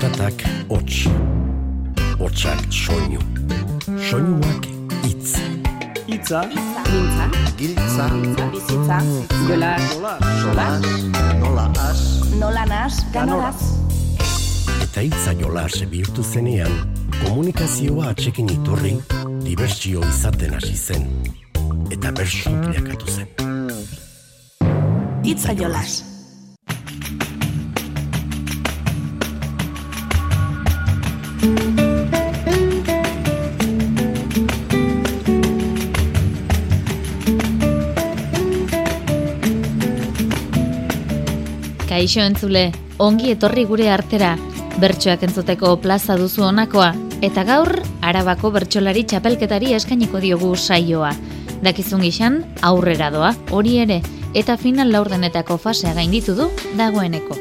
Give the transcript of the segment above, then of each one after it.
Zaratak hots. Hotsak soinu. Soinuak hitz. Itza, Mintza, Giltza, bizitza, gola, solas, nola as, nola nas, ganoraz. Eta hitza jolas bihurtu zenean, komunikazioa atxekin iturri, dibertsio izaten hasi zen. Eta bersu bilakatu zen. Itza jolas. Kaixo entzule, ongi etorri gure artera, bertsoak entzuteko plaza duzu honakoa, eta gaur, arabako bertsolari txapelketari eskainiko diogu saioa. Dakizun gixan, aurrera doa, hori ere, eta final laurdenetako fasea gainditu du dagoeneko.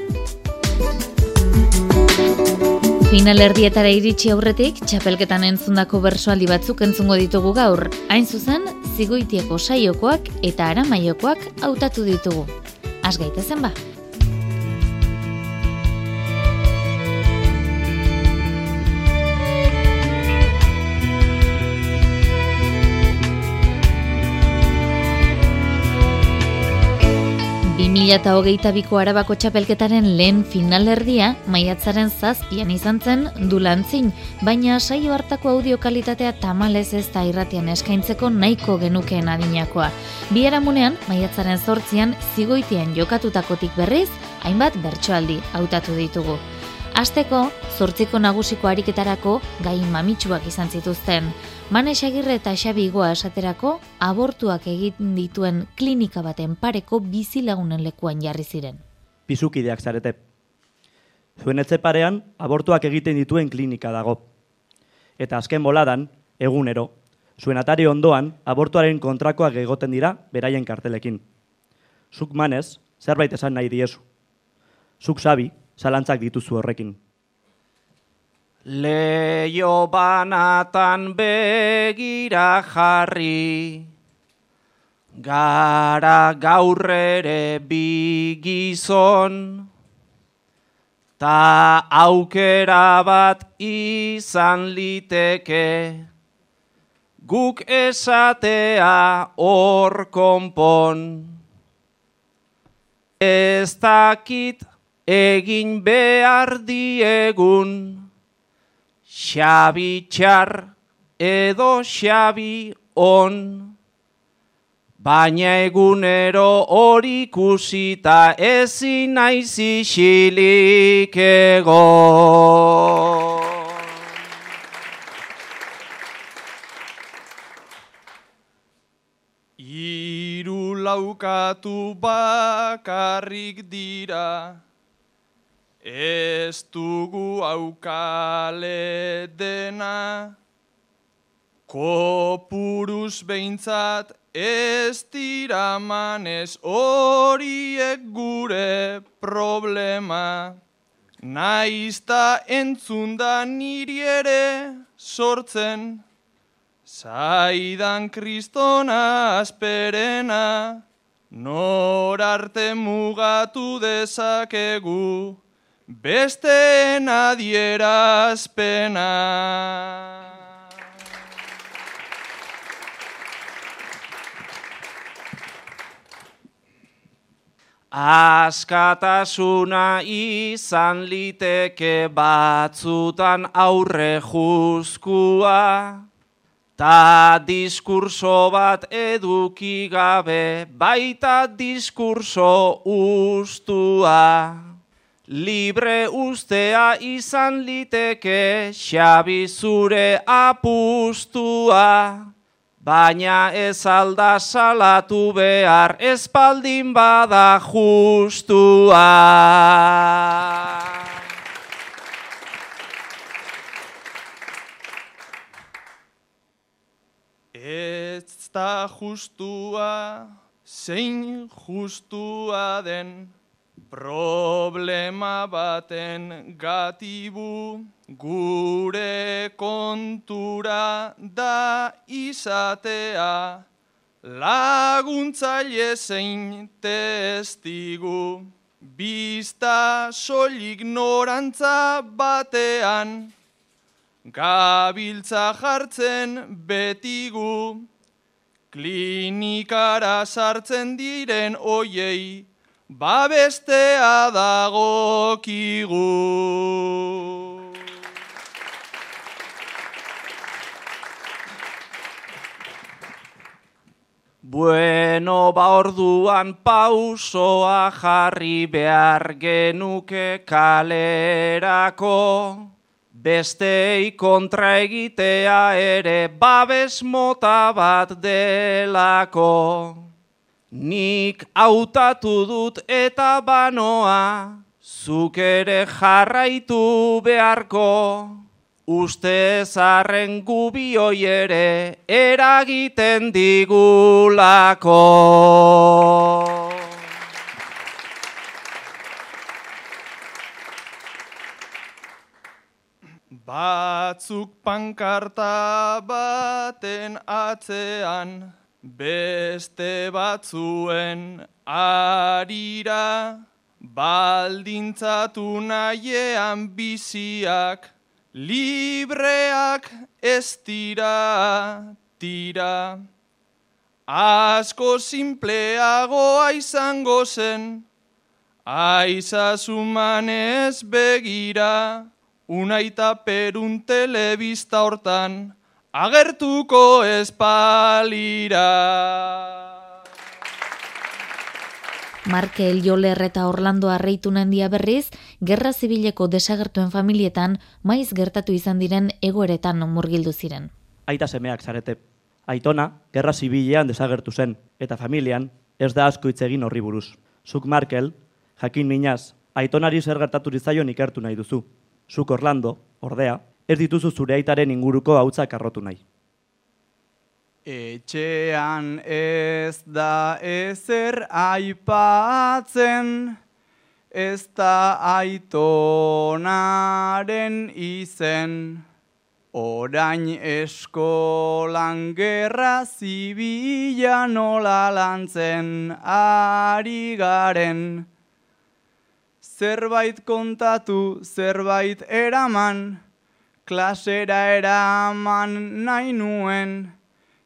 Final erdietara iritsi aurretik, txapelketan entzundako bersoaldi batzuk entzungo ditugu gaur. Hain zuzen, zigoitieko saiokoak eta aramaiokoak hautatu ditugu. Az gaitezen ba. Mila eta hogeita biko arabako txapelketaren lehen finalerdia maiatzaren zazpian izan zen dulantzin, baina saio hartako audio kalitatea tamalez ez da irratian eskaintzeko nahiko genukeen adinakoa. Bi aramunean, maiatzaren zortzian, zigoitian jokatutakotik berriz, hainbat bertsoaldi hautatu ditugu. Asteko, zortziko nagusiko ariketarako gai mamitsuak izan zituzten. Mane Xagirre eta Xabi Igoa esaterako, abortuak egin dituen klinika baten pareko bizilagunen lekuan jarri ziren. pizukideak zarete. Zuen etxe parean, abortuak egiten dituen klinika dago. Eta azken boladan, egunero, zuen atari ondoan, abortuaren kontrakoak egoten dira beraien kartelekin. Zuk manez, zerbait esan nahi diezu. Zuk sabi, zalantzak dituzu horrekin. Leio banatan begira jarri, gara gaur ere bi gizon, ta aukera bat izan liteke, guk esatea hor konpon. Ez dakit egin behar diegun, Xabi txar edo xabi on, baina egunero hori ikusita ezin naiz isilik egon. Hiru laukatu bakarrik dira, Ez dugu aukale dena, kopuruz behintzat ez dira manez horiek gure problema. Naizta entzunda niri ere sortzen, zaidan kristona asperena, nor arte mugatu dezakegu, besteen adierazpena. Askatasuna izan liteke batzutan aurre juzkua, ta diskurso bat eduki gabe baita diskurso ustua. Libre ustea izan liteke xabi zure apustua, baina ez alda salatu behar espaldin bada justua. Ez da justua, zein justua den, Problema baten gatibu gure kontura da izatea laguntzaile zein testigu. Bista soilik norantza batean, gabiltza jartzen betigu, klinikara sartzen diren oiei, babestea dagokigu. Bueno, ba orduan pausoa jarri behar genuke kalerako, bestei kontra egitea ere babes mota bat delako. Nik hautatu dut eta banoa, zuk ere jarraitu beharko. Uste zarren gubioi ere eragiten digulako. Batzuk pankarta baten atzean, beste batzuen arira, baldintzatu nahiean biziak, libreak ez dira, tira. Asko simpleagoa izango zen, aizazuman ez begira, unaita perun telebista hortan, agertuko espalira. Markel Joler eta Orlando Arreitu nandia berriz, gerra zibileko desagertuen familietan maiz gertatu izan diren egoeretan murgildu ziren. Aita semeak zarete. Aitona, gerra zibilean desagertu zen, eta familian ez da asko hitz egin horri buruz. Zuk Markel, jakin minaz, aitonari zer gertatu zaion ikertu nahi duzu. Zuk Orlando, ordea, ez dituzu zure aitaren inguruko hautzak arrotu nahi. Etxean ez da ezer aipatzen, ez da aitonaren izen. Orain eskolan gerra zibila nola lantzen ari garen. Zerbait kontatu, zerbait eraman, klasera eraman nahi nuen.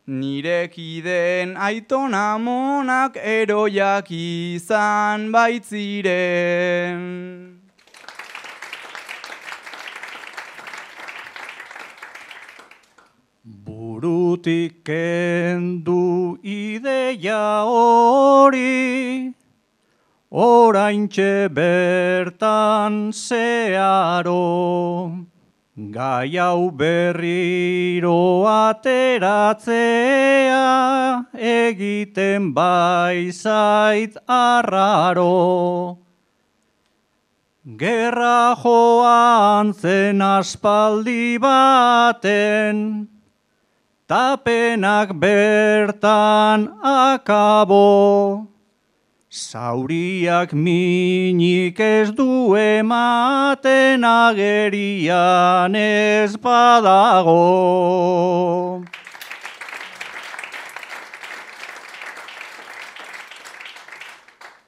Nirekideen aitona monak eroiak izan baitziren. Burutik kendu ideia hori, oraintxe bertan zearo. Gai hau berriro ateratzea egiten baizait arraro. Gerra joan zen aspaldi baten, tapenak bertan akabo. Zauriak minik ez du ematen agerian ez badago.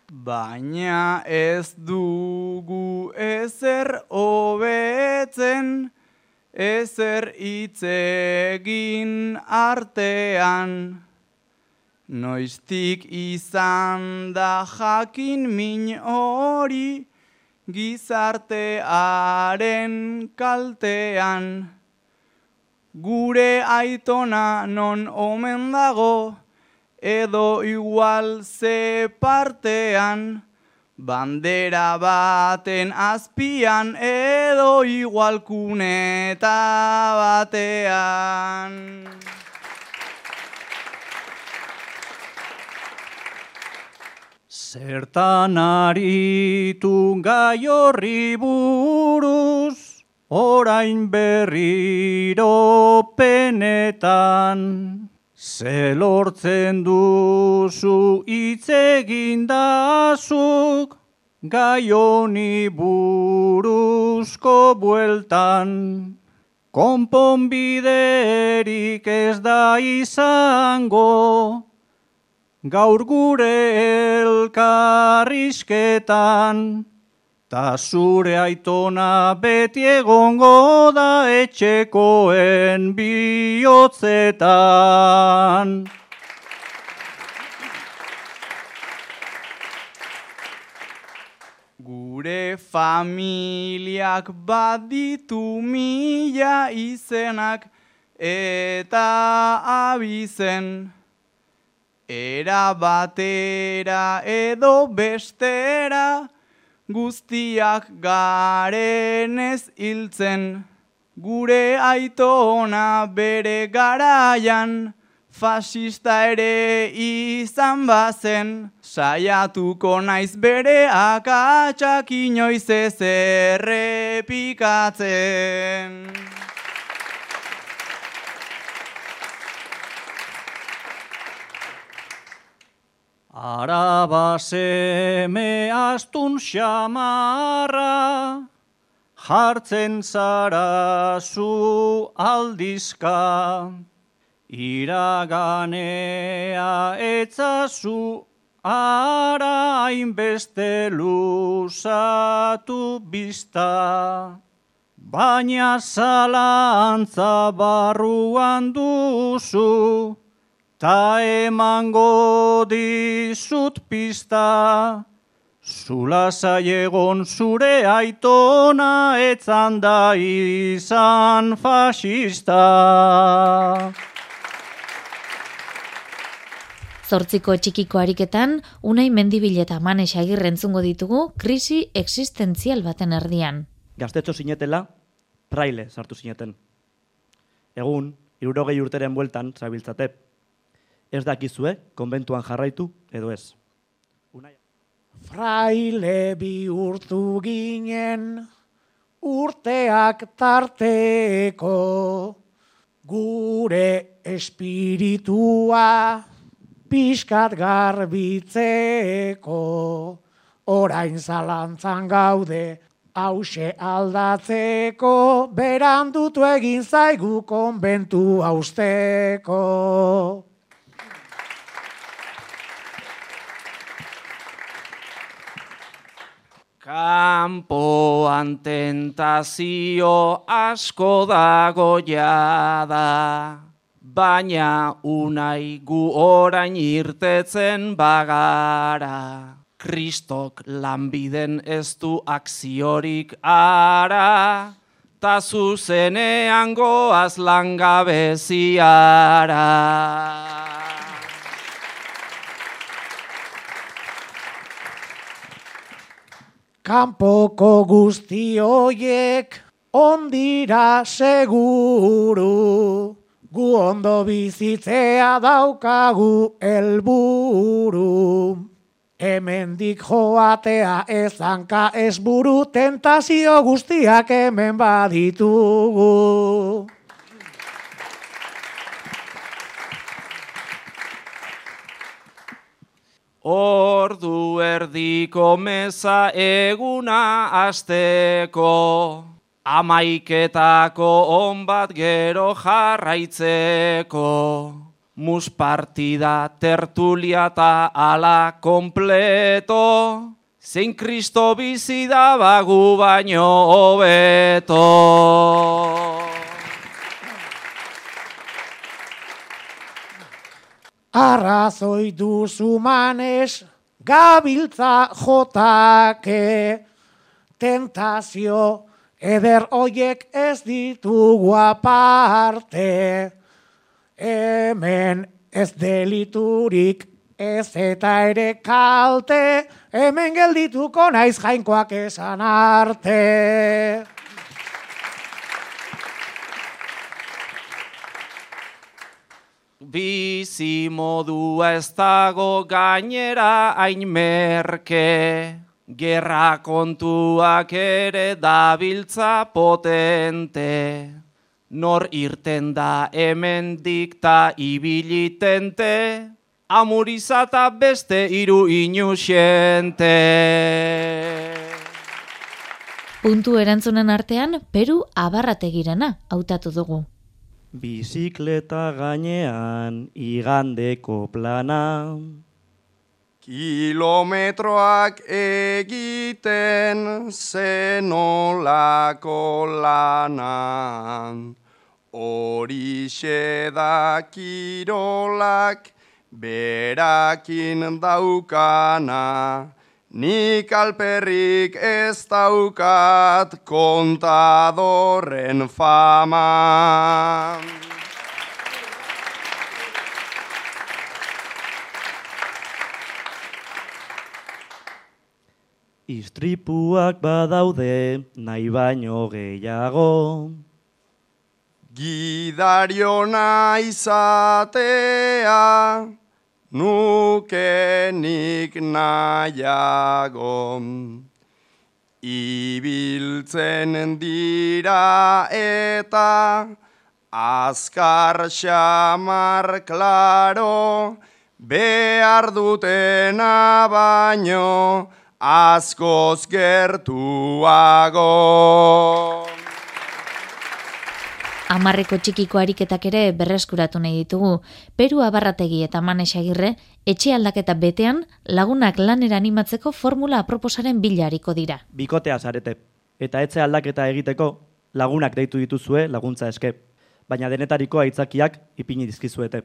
Baina ez dugu ezer hobetzen, ezer itzegin artean. Noiztik izan da jakin min hori gizartearen kaltean. Gure aitona non omen dago edo igual ze partean. Bandera baten azpian edo igual kuneta batean. Zertan aritu gai horri buruz, orain berriro penetan. Zelortzen duzu itzegin dazuk, gai honi buruzko bueltan. Konponbiderik ez da izango, gaur gure elkarrizketan, ta zure aitona beti egongo da etxekoen bihotzetan. Gure familiak baditu mila izenak eta abizen. Era batera edo bestera guztiak garenez hiltzen. Gure aitona bere garaian fasista ere izan bazen. Saiatuko naiz bere akatsak inoiz ez errepikatzen. Araba seme astun xamarra, jartzen zara zu aldizka, iraganea etzazu ara hainbeste luzatu bizta. Baina zalantza barruan duzu, Ta emango dizut pista, zula egon zure aitona etzan da izan fasista. Zortziko txikiko ariketan, unai mendibileta manes agirrentzungo ditugu krisi existentzial baten erdian. Gaztetxo sinetela, praile sartu sineten. Egun, irurogei urteren bueltan, zabiltzate, ez dakizue, konbentuan jarraitu edo ez. Unai. Fraile bihurtu ginen urteak tarteko gure espiritua pixkat garbitzeko orain zalantzan gaude hause aldatzeko berandutu egin zaigu konbentu hausteko. Kampoan tentazio asko dago jada, baina unai gu orain irtetzen bagara. Kristok lanbiden ez du akziorik ara, ta zuzenean goaz langabeziara. Kanpoko guzti hoiek ondira seguru, gu ondo bizitzea daukagu helburu. Hemendik joatea ezanka ez buru, tentazio guztiak hemen baditugu. Ordu erdiko meza eguna asteko, amaiketako onbat gero jarraitzeko. Mus partida tertulia ta ala kompleto, zein kristo bizi da bagu baino hobeto. Arrazoi duzu manez, gabiltza jotake, tentazio eder hoiek ez ditugu aparte. Hemen ez deliturik ez eta ere kalte, hemen geldituko naiz jainkoak esan arte. Bizi modua ez dago gainera hain merke, gerra kontuak ere dabiltza potente. Nor irten da hemen dikta ibilitente, amurizata beste iru inusiente. Puntu erantzunen artean, Peru abarrategirena hautatu dugu. Bizikleta gainean igandeko plana, Kilometroak egiten zenolako lanan. Horixe da kirolak berakin daukana. Nik alperrik ez daukat kontadorren fama. Istripuak badaude nahi baino gehiago. Gidariona izatea nukenik nahiago. Ibiltzen dira eta azkar xamar klaro behar dutena baino askoz gertuago. Amarreko txikiko ariketak ere berreskuratu nahi ditugu. Peru abarrategi eta manesagirre, etxe aldaketa betean lagunak lanera animatzeko formula aproposaren bilariko dira. Bikotea zarete. Eta etxe aldaketa egiteko lagunak deitu dituzue laguntza eske. Baina denetariko aitzakiak ipini dizkizuete.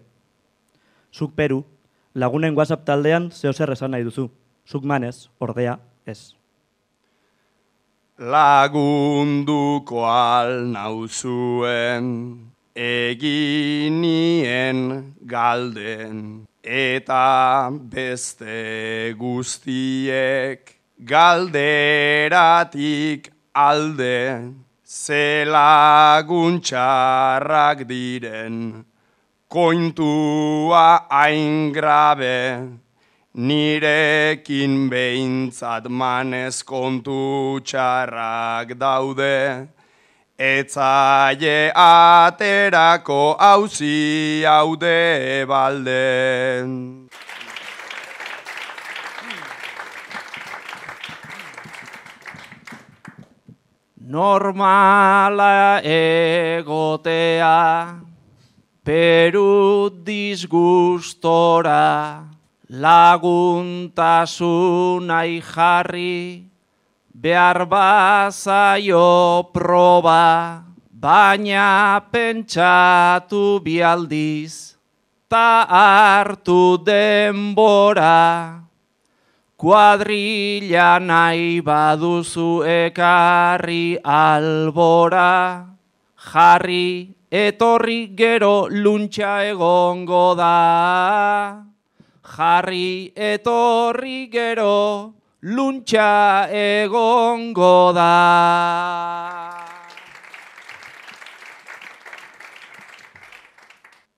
Zuk Peru, lagunen WhatsApp taldean zeo zer esan nahi duzu. Zuk manez, ordea, ez. Lagunduko al nauzuen eginien galden. Eta beste guztiek galderatik alde zelaguntxarrak diren kointua hain grabe Nirekin behintzat manez kontu txarrak daude, etzaie aterako hauzi haude balde. Normala egotea, peru disgustora, laguntasunai jarri, behar bazaio proba, baina pentsatu bialdiz, ta hartu denbora. Kuadrilla nahi baduzu ekarri albora, jarri etorri gero luntxa egongo da. Jarri etorri gero luntxa egongo da.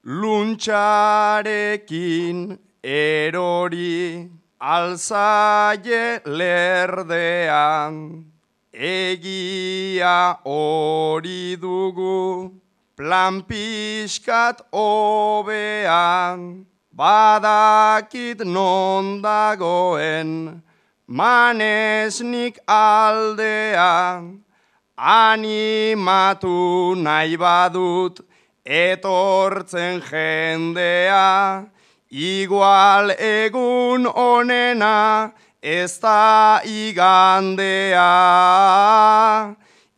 Luntxarekin erori alzaie lerdean, egia hori dugu plan pixkat obean, badakit non dagoen manesnik aldean, animatu nahi badut etortzen jendea, igual egun onena ez da igandea.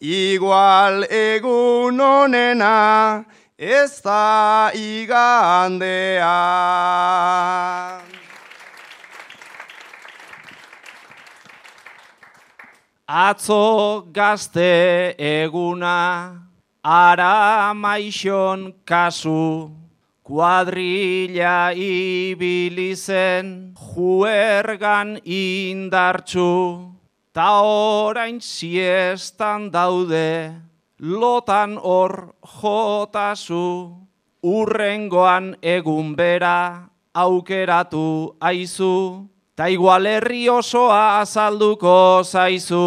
Igual egun onena ez da igandea. Atzo gazte eguna, ara maixon kasu, kuadrilla ibilizen, juergan indartxu, ta orain siestan daude, lotan hor jotazu, urrengoan egun bera aukeratu aizu, ta igual herri osoa azalduko zaizu.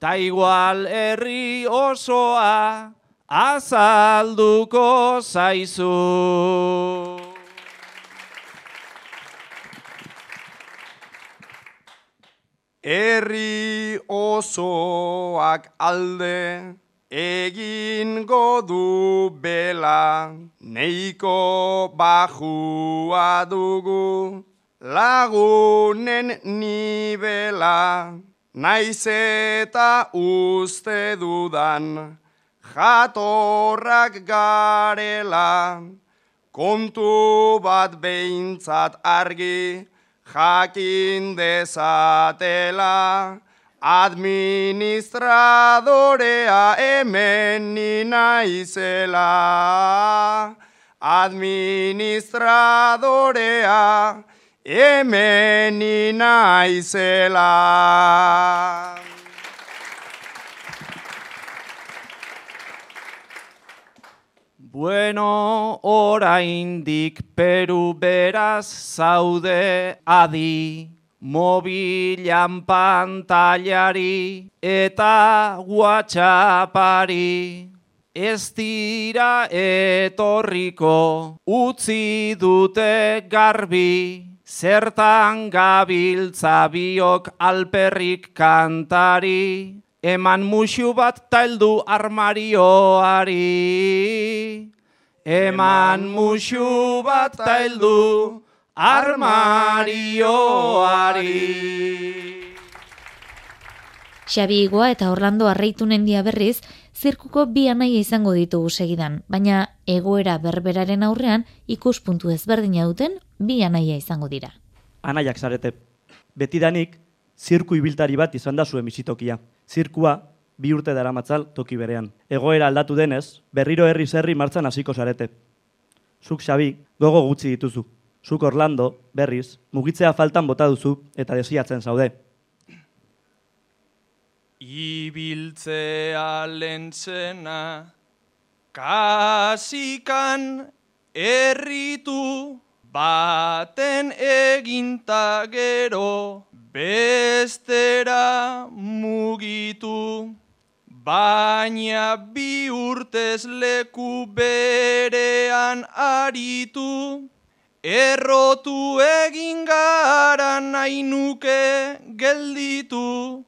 Ta igual herri osoa azalduko zaizu. Herri osoak alde egingo du bela, neiko bajua dugu, lagunen nibela, naiz eta uste dudan, jatorrak garela, kontu bat behintzat argi, jakin dezatela, administradorea hemen nina izela. Administradorea hemen nina izela. Bueno, oraindik Peru beraz zaude adi, mobilan pantailari eta whatsappari. Ez dira etorriko utzi dute garbi, zertan gabiltza biok alperrik kantari, eman musu bat taldu armarioari. Eman musu bat taldu armarioari. Xabi Igoa eta Orlando Arreitu nendia berriz, zirkuko bi anaia izango ditugu segidan, baina egoera berberaren aurrean ikuspuntu ezberdina duten bi anaia izango dira. Anaiak zarete. Betidanik, zirku ibiltari bat izan da zuen bizitokia. Zirkua, bi urte daramatzal toki berean. Egoera aldatu denez, berriro herri zerri martzan hasiko zarete. Zuk Xabi, gogo gutxi dituzu. Zuk Orlando, berriz, mugitzea faltan bota duzu eta desiatzen zaude. Ibiltzea lentzena, kasikan erritu, baten eginta gero, bestera mugitu. Baina bi urtez leku berean aritu, errotu egin gara nahi nuke gelditu.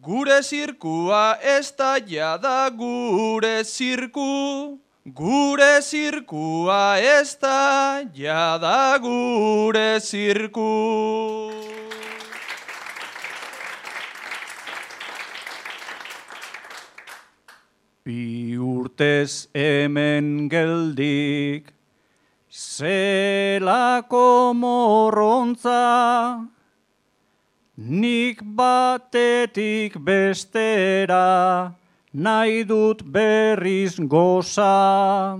Gure zirkua ez da jada gure zirku, gure zirkua ez da jada gure zirku. Bi urtez hemen geldik, zelako morrontza, nik batetik bestera, nahi dut berriz goza.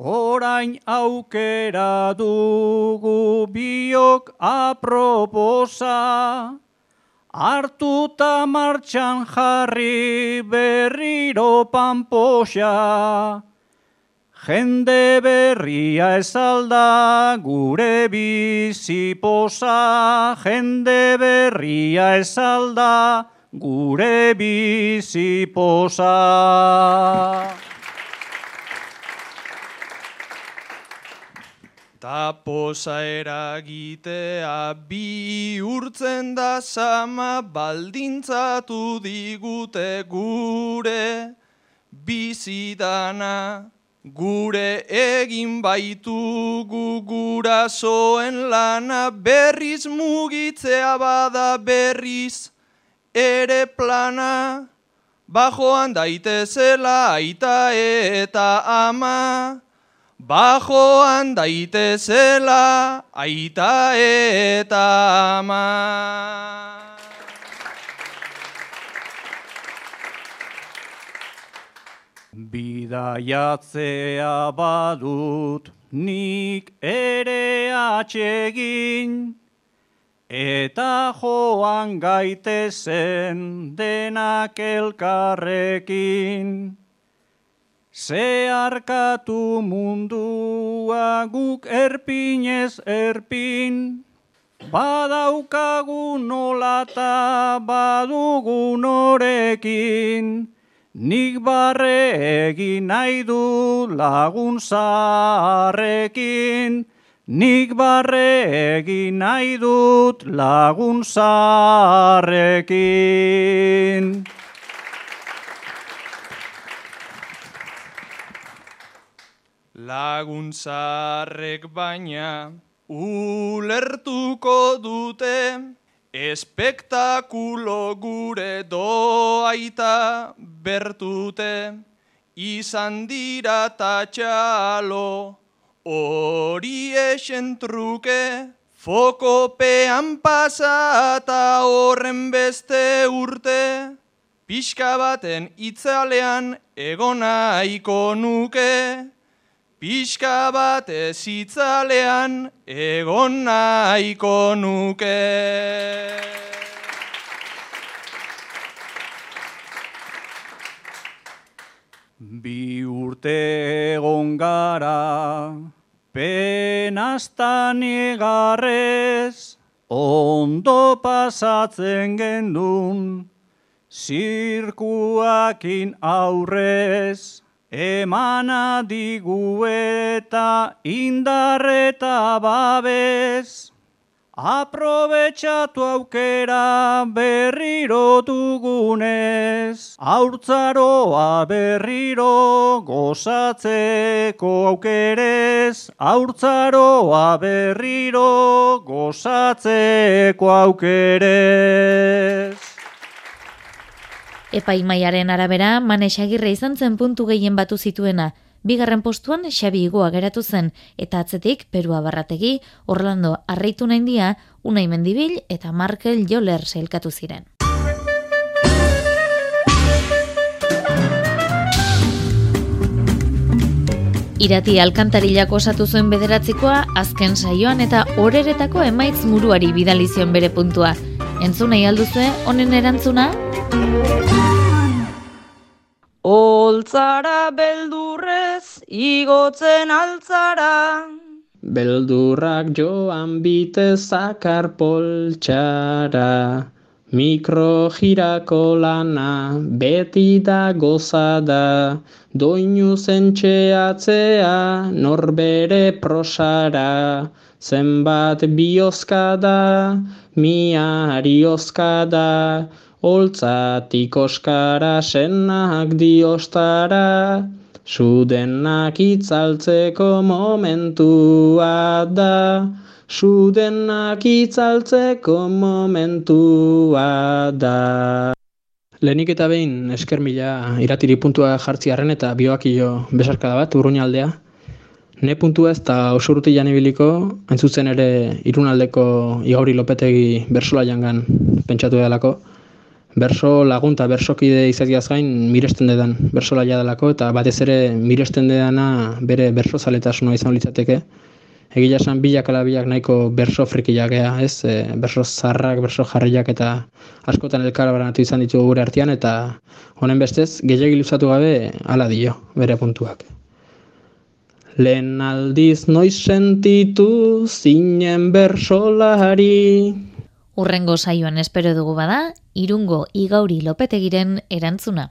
Orain aukera dugu biok aproposa, hartuta martxan jarri berriro panpoxa. Jende berria esalda gure biziposa, jende berria esalda gure biziposa. Ta posa eragitea bi urtzen da sama baldintzatu digute gure bizidana. Gure egin baitugu gurasoen lana berriz mugitzea bada berriz ere plana. Bajoan daitezela aita eta ama. Bajoan daitezela aita eta ama. Bidaiatzea badut nik ere atsegin, eta joan gaitezen denak elkarrekin. Zeharkatu mundua guk erpinez erpin, badaukagu nolata badugu norekin, nik barre egin nahi du lagun zaharrekin, nik barre egin nahi dut lagun zaharrekin. Laguntzarrek baina ulertuko dute, espektakulo gure doaita bertute, izan dira tatxalo, hori esen truke, fokopean pasata horren beste urte, pixka baten itzalean egonaiko nuke, Pixka bat ezitzalean egon nahiko nuke. Bi urte egon gara, penastan egarrez, ondo pasatzen gendun, zirkuakin aurrez. Emana digu eta indarreta babez, aprobetxatu aukera berriro dugunez, aurtzaroa berriro gozatzeko aukerez, aurtzaroa berriro gozatzeko aukerez. Epaimaiaren arabera, manesagirre izan zen puntu gehien batu zituena. Bigarren postuan Xabi Igoa geratu zen, eta atzetik Perua Barrategi, Orlando Arreitu naindia, Unai Mendibil eta Markel Joler zeilkatu ziren. Irati alkantarilak osatu zuen bederatzikoa, azken saioan eta horeretako emaitz muruari bidalizion bere puntua. Entzunei alduzue, honen erantzuna? Oltzara beldurrez igotzen altzara. Beldurrak joan bite zakar poltxara. Mikro jirako lana beti da gozada. Doinu zentxeatzea norbere prosara. Zenbat biozkada, miari oskada. Oltzatik oskara senak diostara, sudenak itzaltzeko momentua da, sudenak itzaltzeko momentua da. Lehenik eta behin esker mila iratiri puntua jartzi harren eta bioakio besarkada bat, urruña aldea. Ne puntua ez da osuruti janibiliko, entzutzen ere irunaldeko igauri lopetegi bersola jangan pentsatu edalako berso lagunta bersokide izateaz gain miresten dedan bersola delako eta batez ere miresten dedana bere berso zaletasuna izan litzateke. Egia esan bilak ala bilak nahiko berso frikiak ea, ez? E, berso zarrak, berso jarriak eta askotan elkarabaranatu izan ditugu gure artean eta honen bestez gehiagi luzatu gabe ala dio bere puntuak. Lehen aldiz noiz sentitu zinen bersolari, Urrengo saioan espero dugu bada, irungo igauri lopetegiren erantzuna.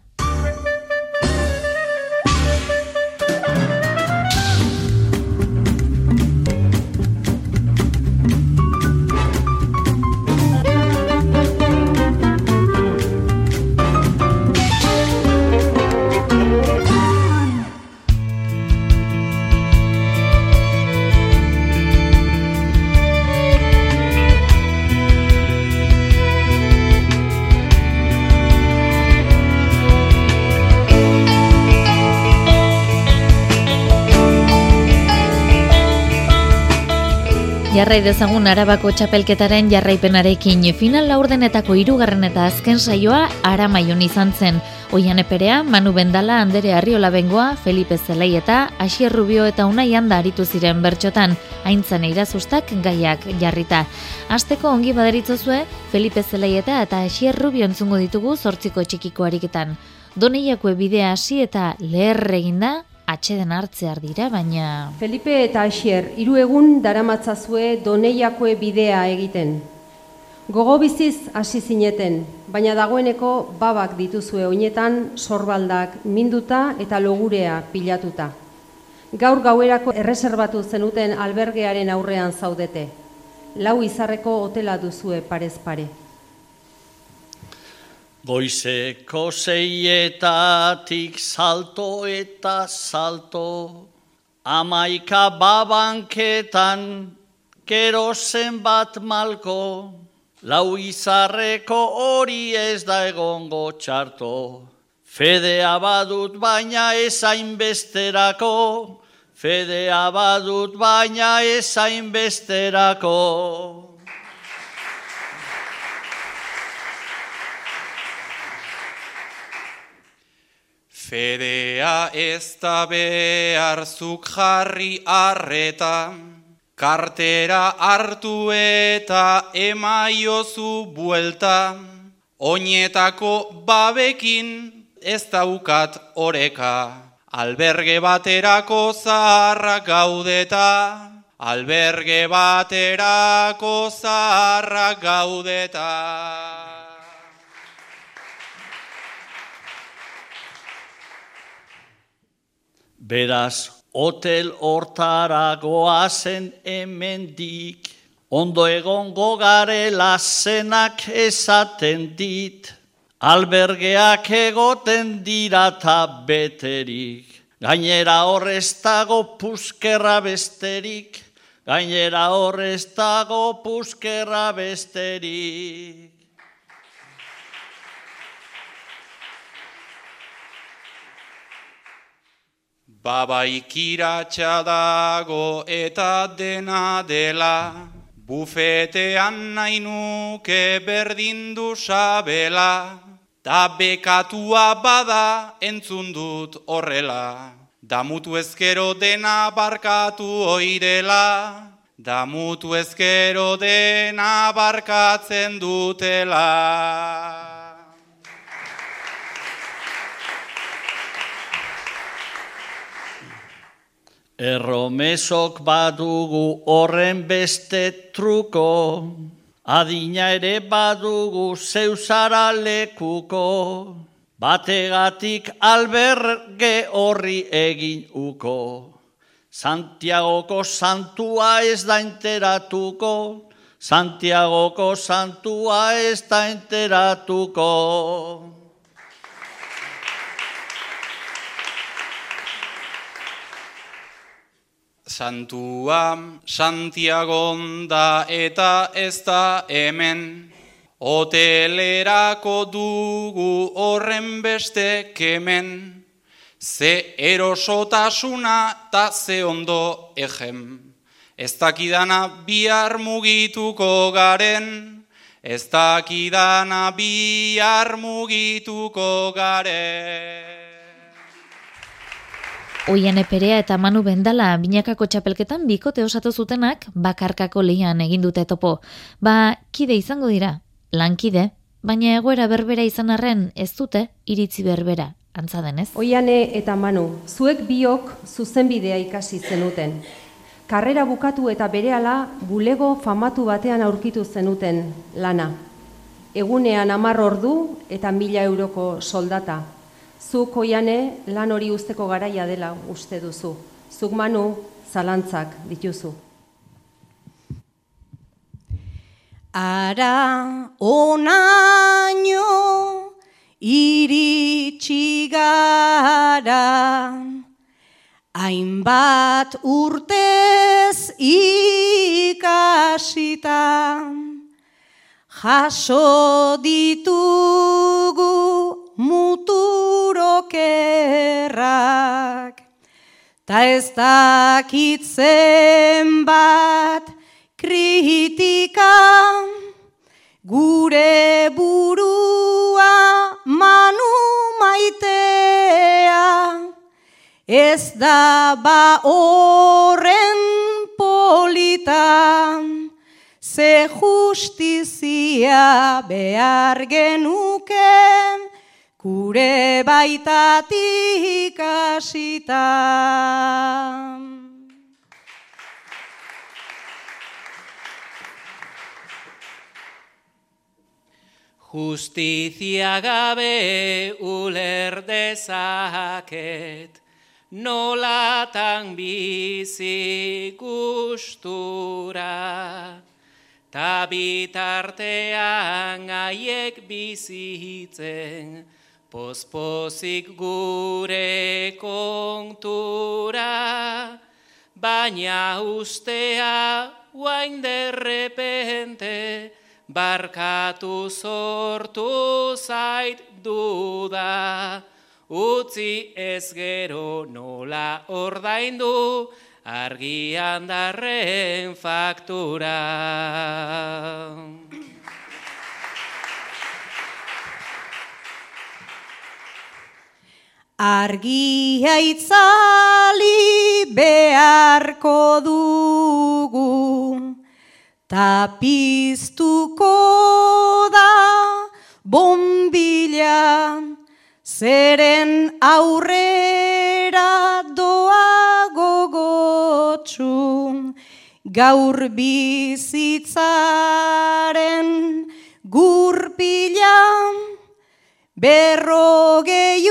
Jarrai dezagun Arabako txapelketaren jarraipenarekin final laurdenetako hirugarren eta azken saioa Aramaion izan zen. Oian eperea, Manu Bendala, Andere Arriola Bengoa, Felipe Zelei eta Asier Rubio eta Unai Anda aritu ziren bertxotan, haintzan eirazustak gaiak jarrita. Azteko ongi baderitzozue, Felipe Zelei eta Asier Rubio entzungo ditugu zortziko txikiko ariketan. Doneiako bidea hasi eta leher eginda, atxeden hartzear dira, baina... Felipe eta Asier, hiru egun daramatzazue doneiakoe bidea egiten. Gogo biziz hasi zineten, baina dagoeneko babak dituzue oinetan sorbaldak minduta eta logurea pilatuta. Gaur gauerako erreserbatu zenuten albergearen aurrean zaudete. Lau izarreko hotela duzue parez pare. Goizeko zeietatik salto eta salto, amaika babanketan kero zenbat malko, lau izarreko hori ez da egongo txarto. Fedea badut baina ezain besterako, fedea badut baina ezain besterako. Fedea ez da beharzuk jarri arreta, kartera hartu eta emaiozu buelta, oinetako babekin ez daukat oreka, alberge baterako zaharra gaudeta, alberge baterako zaharra gaudeta. Beraz, hotel hortara goazen hemendik, ondo egongo garela zenak esaten dit, albergeak egoten dira ta beterik, gainera horrez dago puskerra besterik, gainera horrez dago puskerra besterik. Babaikiratxa dago eta dena dela, bufetean nahi nuke berdin du sabela, ta bekatua bada entzun dut horrela, damutu ezkero dena barkatu oirela, damutu ezkero dena barkatzen dutela. Erromesok badugu horren beste truko, adina ere badugu zeusara lekuko, bategatik alberge horri egin uko. Santiagoko santua ez da enteratuko, Santiagoko santua ez da enteratuko. Santua Santiago da eta ez da hemen, hotelerako dugu horren beste kemen, ze erosotasuna ta ze ondo egen. Ez dakidana bihar mugituko garen, ez dakidana bihar mugituko garen. Oian eperea eta Manu Bendala binakako txapelketan bikote osatu zutenak bakarkako lehian egin dute topo. Ba, kide izango dira, lankide, baina egoera berbera izan arren ez dute iritzi berbera, antza denez. Oiane eta Manu, zuek biok zuzenbidea ikasi zenuten. Karrera bukatu eta berehala bulego famatu batean aurkitu zenuten lana. Egunean amar ordu eta mila euroko soldata. Zuk oiane lan hori usteko garaia dela uste duzu. Zuk manu zalantzak dituzu. Ara onaino iritsi gara hainbat urtez ikasita jaso ditugu muturokerrak, ta ez dakitzen bat kritika, gure burua manu maitea, ez da ba horren politan, ze justizia behar genuken, gure baitatik hasita. Justizia gabe uler dezaket, nolatan bizi gustura, ta bitartean aiek bizitzen, Pospozik gure kontura, baina ustea guain derrepente, barkatu sortu zait duda, utzi ez gero nola ordaindu, argian darren faktura. Argia itzali beharko dugu, tapiztuko da bombila, zeren aurrera doa gogotsu, gaur bizitzaren gurpila, Berrogei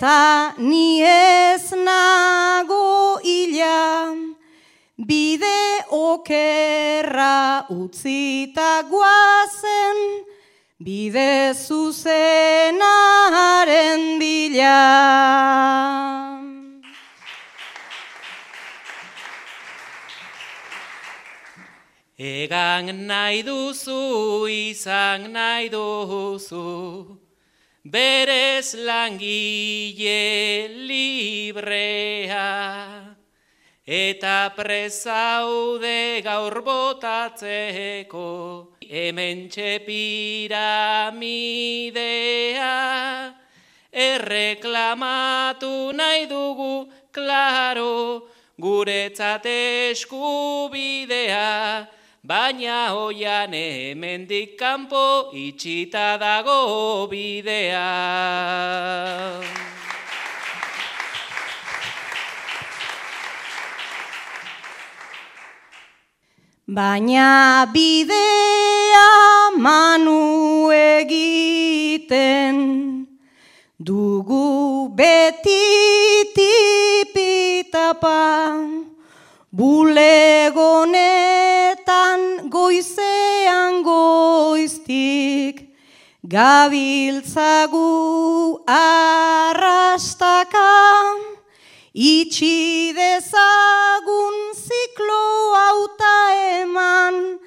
eta ni ez nago ila, bide okerra utzita guazen, bide zuzenaren bila. Egan nahi duzu, izan nahi duzu, berez langile librea, eta prezaude gaur botatzeko, hemen piramidea, erreklamatu nahi dugu, klaro, guretzat eskubidea, baina hoian hemendik kanpo itxita dago bidea. Baina bidea manu egiten, dugu beti tipitapa, Bulegonetan goizean goiztik, gabiltzagu arrastaka, itxi dezagun ziklo auta eman,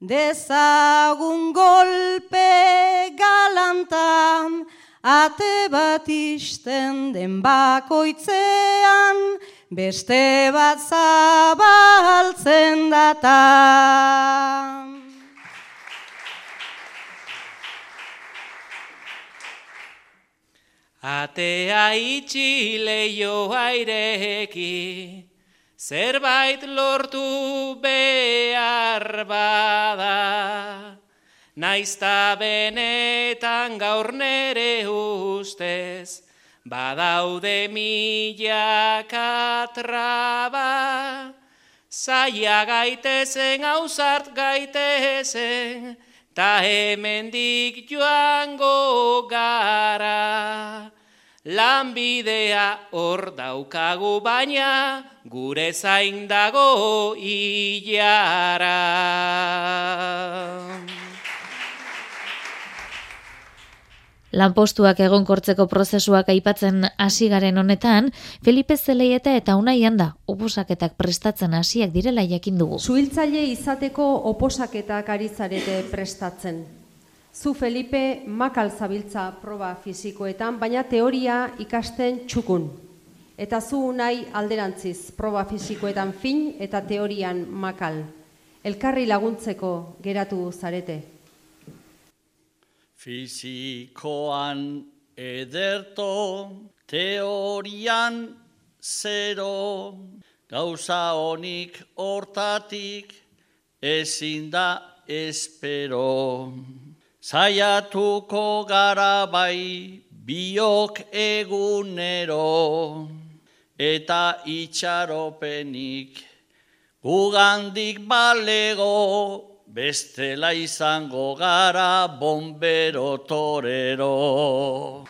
dezagun golpe galantan, ate bat den bakoitzean, beste bat zabaltzen data. Atea itxi leio aireki, zerbait lortu behar bada. Naizta benetan gaur nere ustez, badaude milaka traba, zaila gaitezen hausart gaitezen, ta hemendik joango gara. Lanbidea hor daukagu baina, gure zain dago ilara. Lanpostuak egonkortzeko prozesuak aipatzen hasi garen honetan, Felipe Zeleieta eta Unai Handa oposaketak prestatzen hasiak direla jakin dugu. Suhiltzaile izateko oposaketak aritzarete prestatzen. Zu Felipe makal zabiltza proba fisikoetan, baina teoria ikasten txukun. Eta zu unai alderantziz proba fisikoetan fin eta teorian makal. Elkarri laguntzeko geratu zarete. Fizikoan ederto, teorian zero, gauza honik hortatik ezin da espero. Zaiatuko gara bai biok egunero, eta itxaropenik gugandik balego, bestela izango gara bombero torero.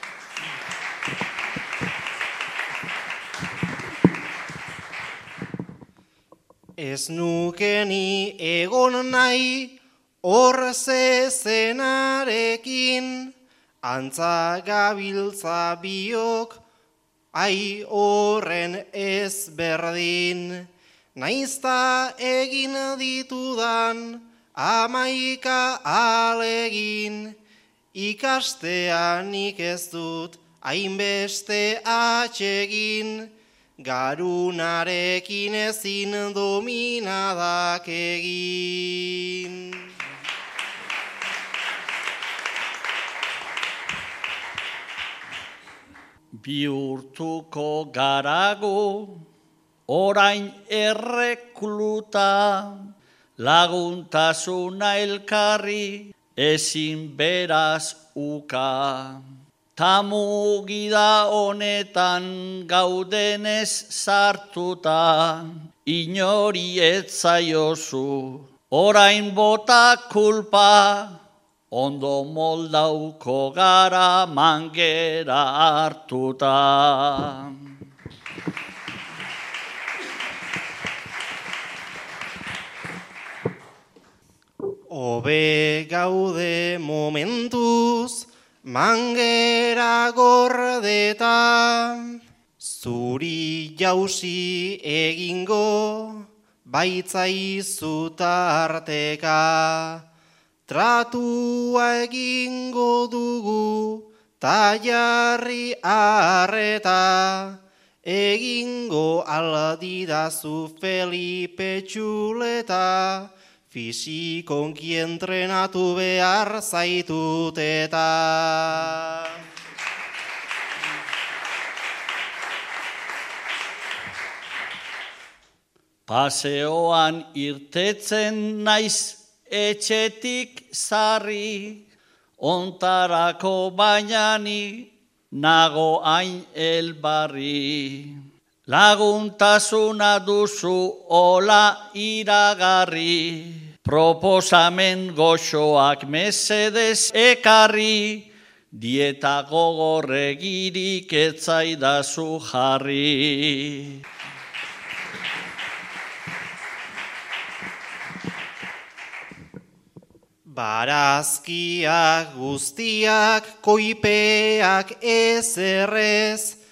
Ez nukeni egon nahi hor zezenarekin antza gabiltza biok, ai horren ez berdin, naizta egin ditudan, amaika alegin, ikastean ez dut, hainbeste atxegin, garunarekin ezin dominadak egin. Biurtuko garago, orain errekluta, laguntasuna elkarri, ezin beraz uka. Tamugida honetan gaudenez sartuta, inori etzaiozu, orain bota kulpa, ondo moldauko gara mangera hartuta. Obe gaude momentuz, mangera gordeta, zuri jausi egingo, baitzaizu tarteka. Tratua egingo dugu, ta jarri arreta, egingo aldidazu Felipe Txuleta, fisikonki entrenatu behar zaitut eta. Paseoan irtetzen naiz etxetik zarri, ontarako bainani, nago hain elbarri. Laguntasuna duzu ola iragarri, proposamen goxoak mesedez ekarri, dieta gogorregirik etzaidazu jarri. Barazkiak guztiak koipeak ezerrez,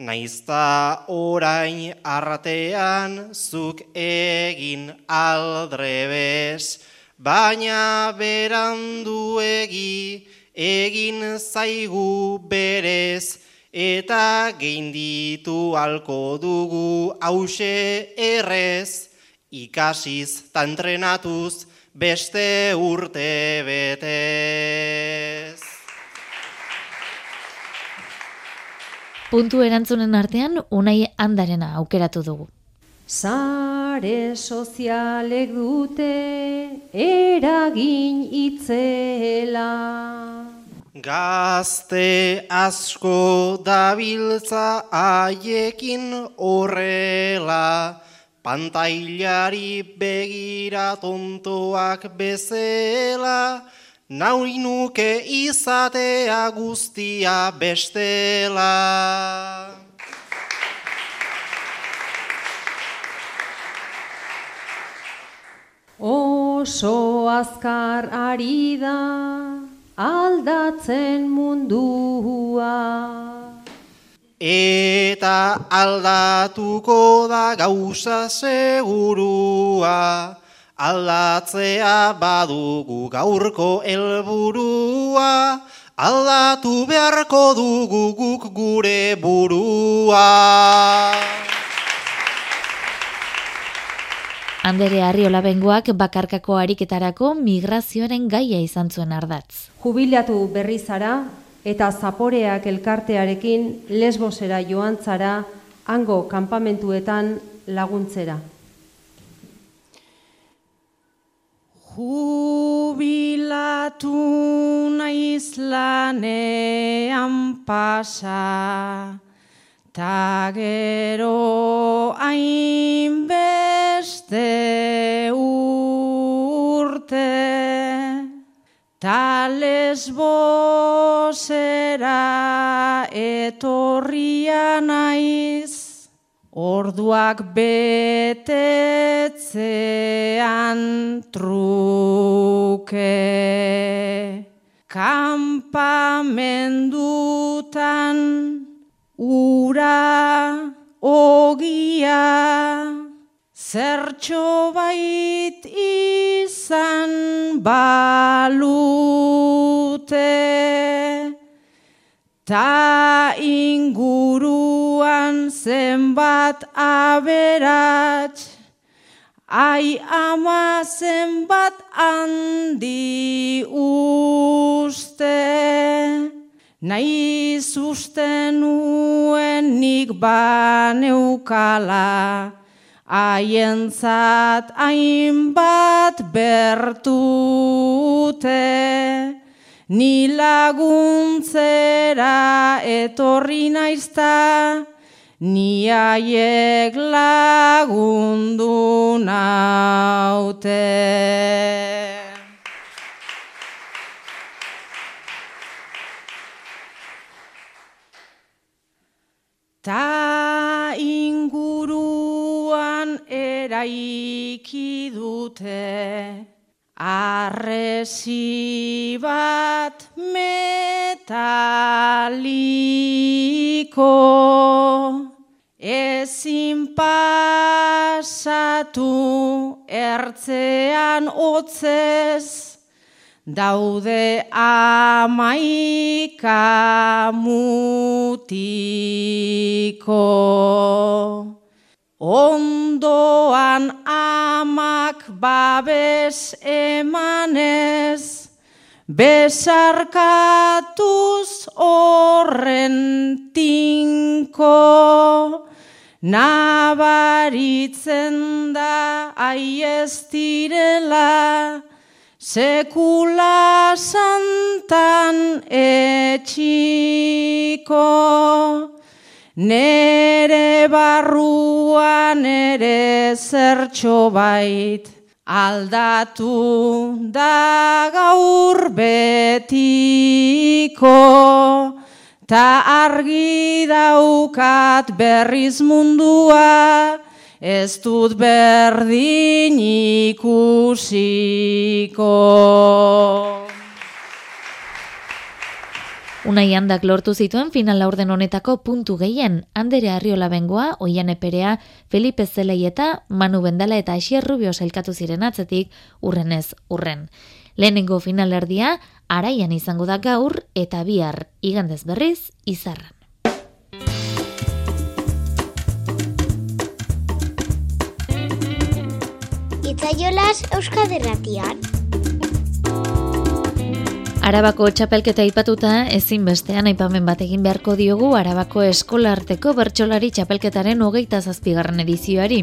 naizta orain artean zuk egin aldrebez, baina beranduegi egin zaigu berez, eta geinditu alko dugu hause errez, ikasiz tantrenatuz, beste urte betez. Puntu erantzunen artean, unai handarena aukeratu dugu. Sare sozialek dute eragin itzela. Gazte asko dabiltza haiekin horrela, Pantailari begira tontoak bezela, nauri nuke izatea guztia bestela. Oso azkar ari da aldatzen mundua. Eta aldatuko da gauza segurua, aldatzea badugu gaurko helburua, aldatu beharko dugu guk gure burua. Andere Arriola Bengoak bakarkako ariketarako migrazioaren gaia izan zuen ardatz. Jubilatu berri zara, eta zaporeak elkartearekin lesbosera joan zara hango kanpamentuetan laguntzera. Jubilatu naiz lanean pasa, ta gero hainbeste urte. Tales bosera etorria naiz, orduak betetzean truke. Kampamendutan ura ogia zertxo bait izan balute ta inguruan zenbat aberats ai ama zenbat handi uste. Nahi zusten nuen nik baneukala haientzat hainbat bertute, ni laguntzera etorri naizta, ni haiek lagundu naute. Ta inguruan eraiki dute arresi bat metaliko ezin pasatu ertzean otzez daude amaika mutiko. Ondoan amak babes emanez, besarkatuz horren tinko, nabaritzen da aiestirela, sekula santan etxiko, nere barruan ere zertxo bait, aldatu da gaur betiko, ta argi daukat berriz mundua, ez dut berdin ikusiko. Unai handak lortu zituen final laurden honetako puntu gehien, Andere Arriola bengoa, Oian Eperea, Felipe Zelei eta Manu Bendala eta Asier Rubio sailkatu ziren atzetik, urrenez urren. Lehenengo finalerdia, araian izango da gaur eta bihar, igandez berriz, izarran. Itzaiolas Euskaderratian. Arabako txapelketa aipatuta ezinbestean aipamen bat egin beharko diogu Arabako eskolarteko bertsolari txapelketaren hogeita zazpigarren edizioari.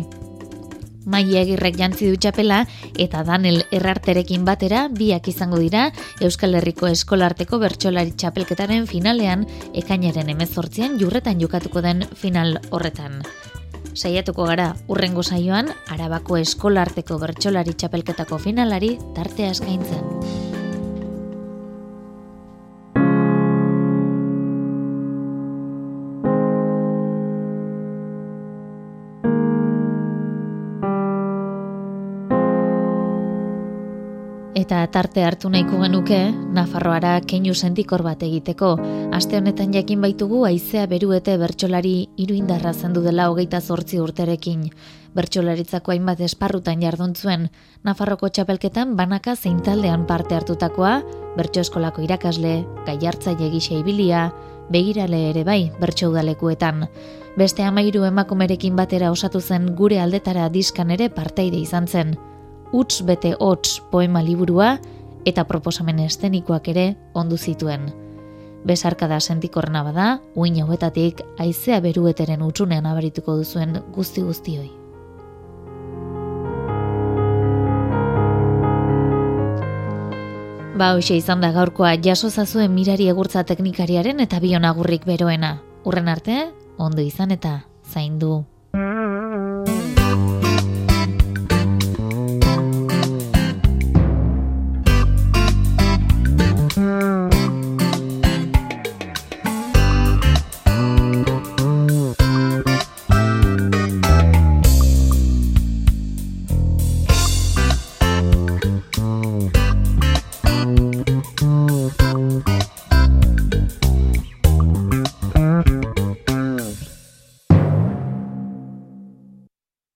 Maia egirrek jantzi du txapela eta Daniel errarterekin batera biak izango dira Euskal Herriko eskolarteko bertsolari txapelketaren finalean ekainaren emezortzian jurretan jokatuko den final horretan. Saiatuko gara urrengo saioan Arabako eskolarteko bertsolari txapelketako finalari tartea eskaintzen. Eta tarte hartu nahiko genuke Nafarroara keinu sentikor bat egiteko. Aste honetan jakin baitugu aizea beruete bertsolari iruindarra zendu dela hogeita zortzi urterekin. Bertsolaritzako hainbat esparrutan jarduntzuen, Nafarroko txapelketan banaka zein taldean parte hartutakoa, bertso eskolako irakasle, gai hartza jegisa ibilia, begirale ere bai bertso udalekuetan. Beste amairu emakumerekin batera osatu zen gure aldetara diskan ere parteide izan zen utz bete hots poema liburua eta proposamen estenikoak ere ondu zituen. Besarkada sentikorna bada, uin hauetatik aizea berueteren utzunean abarituko duzuen guzti guztioi. Ba, hoxe izan da gaurkoa jaso zazuen mirari egurtza teknikariaren eta bionagurrik beroena. Urren arte, ondo izan eta zaindu.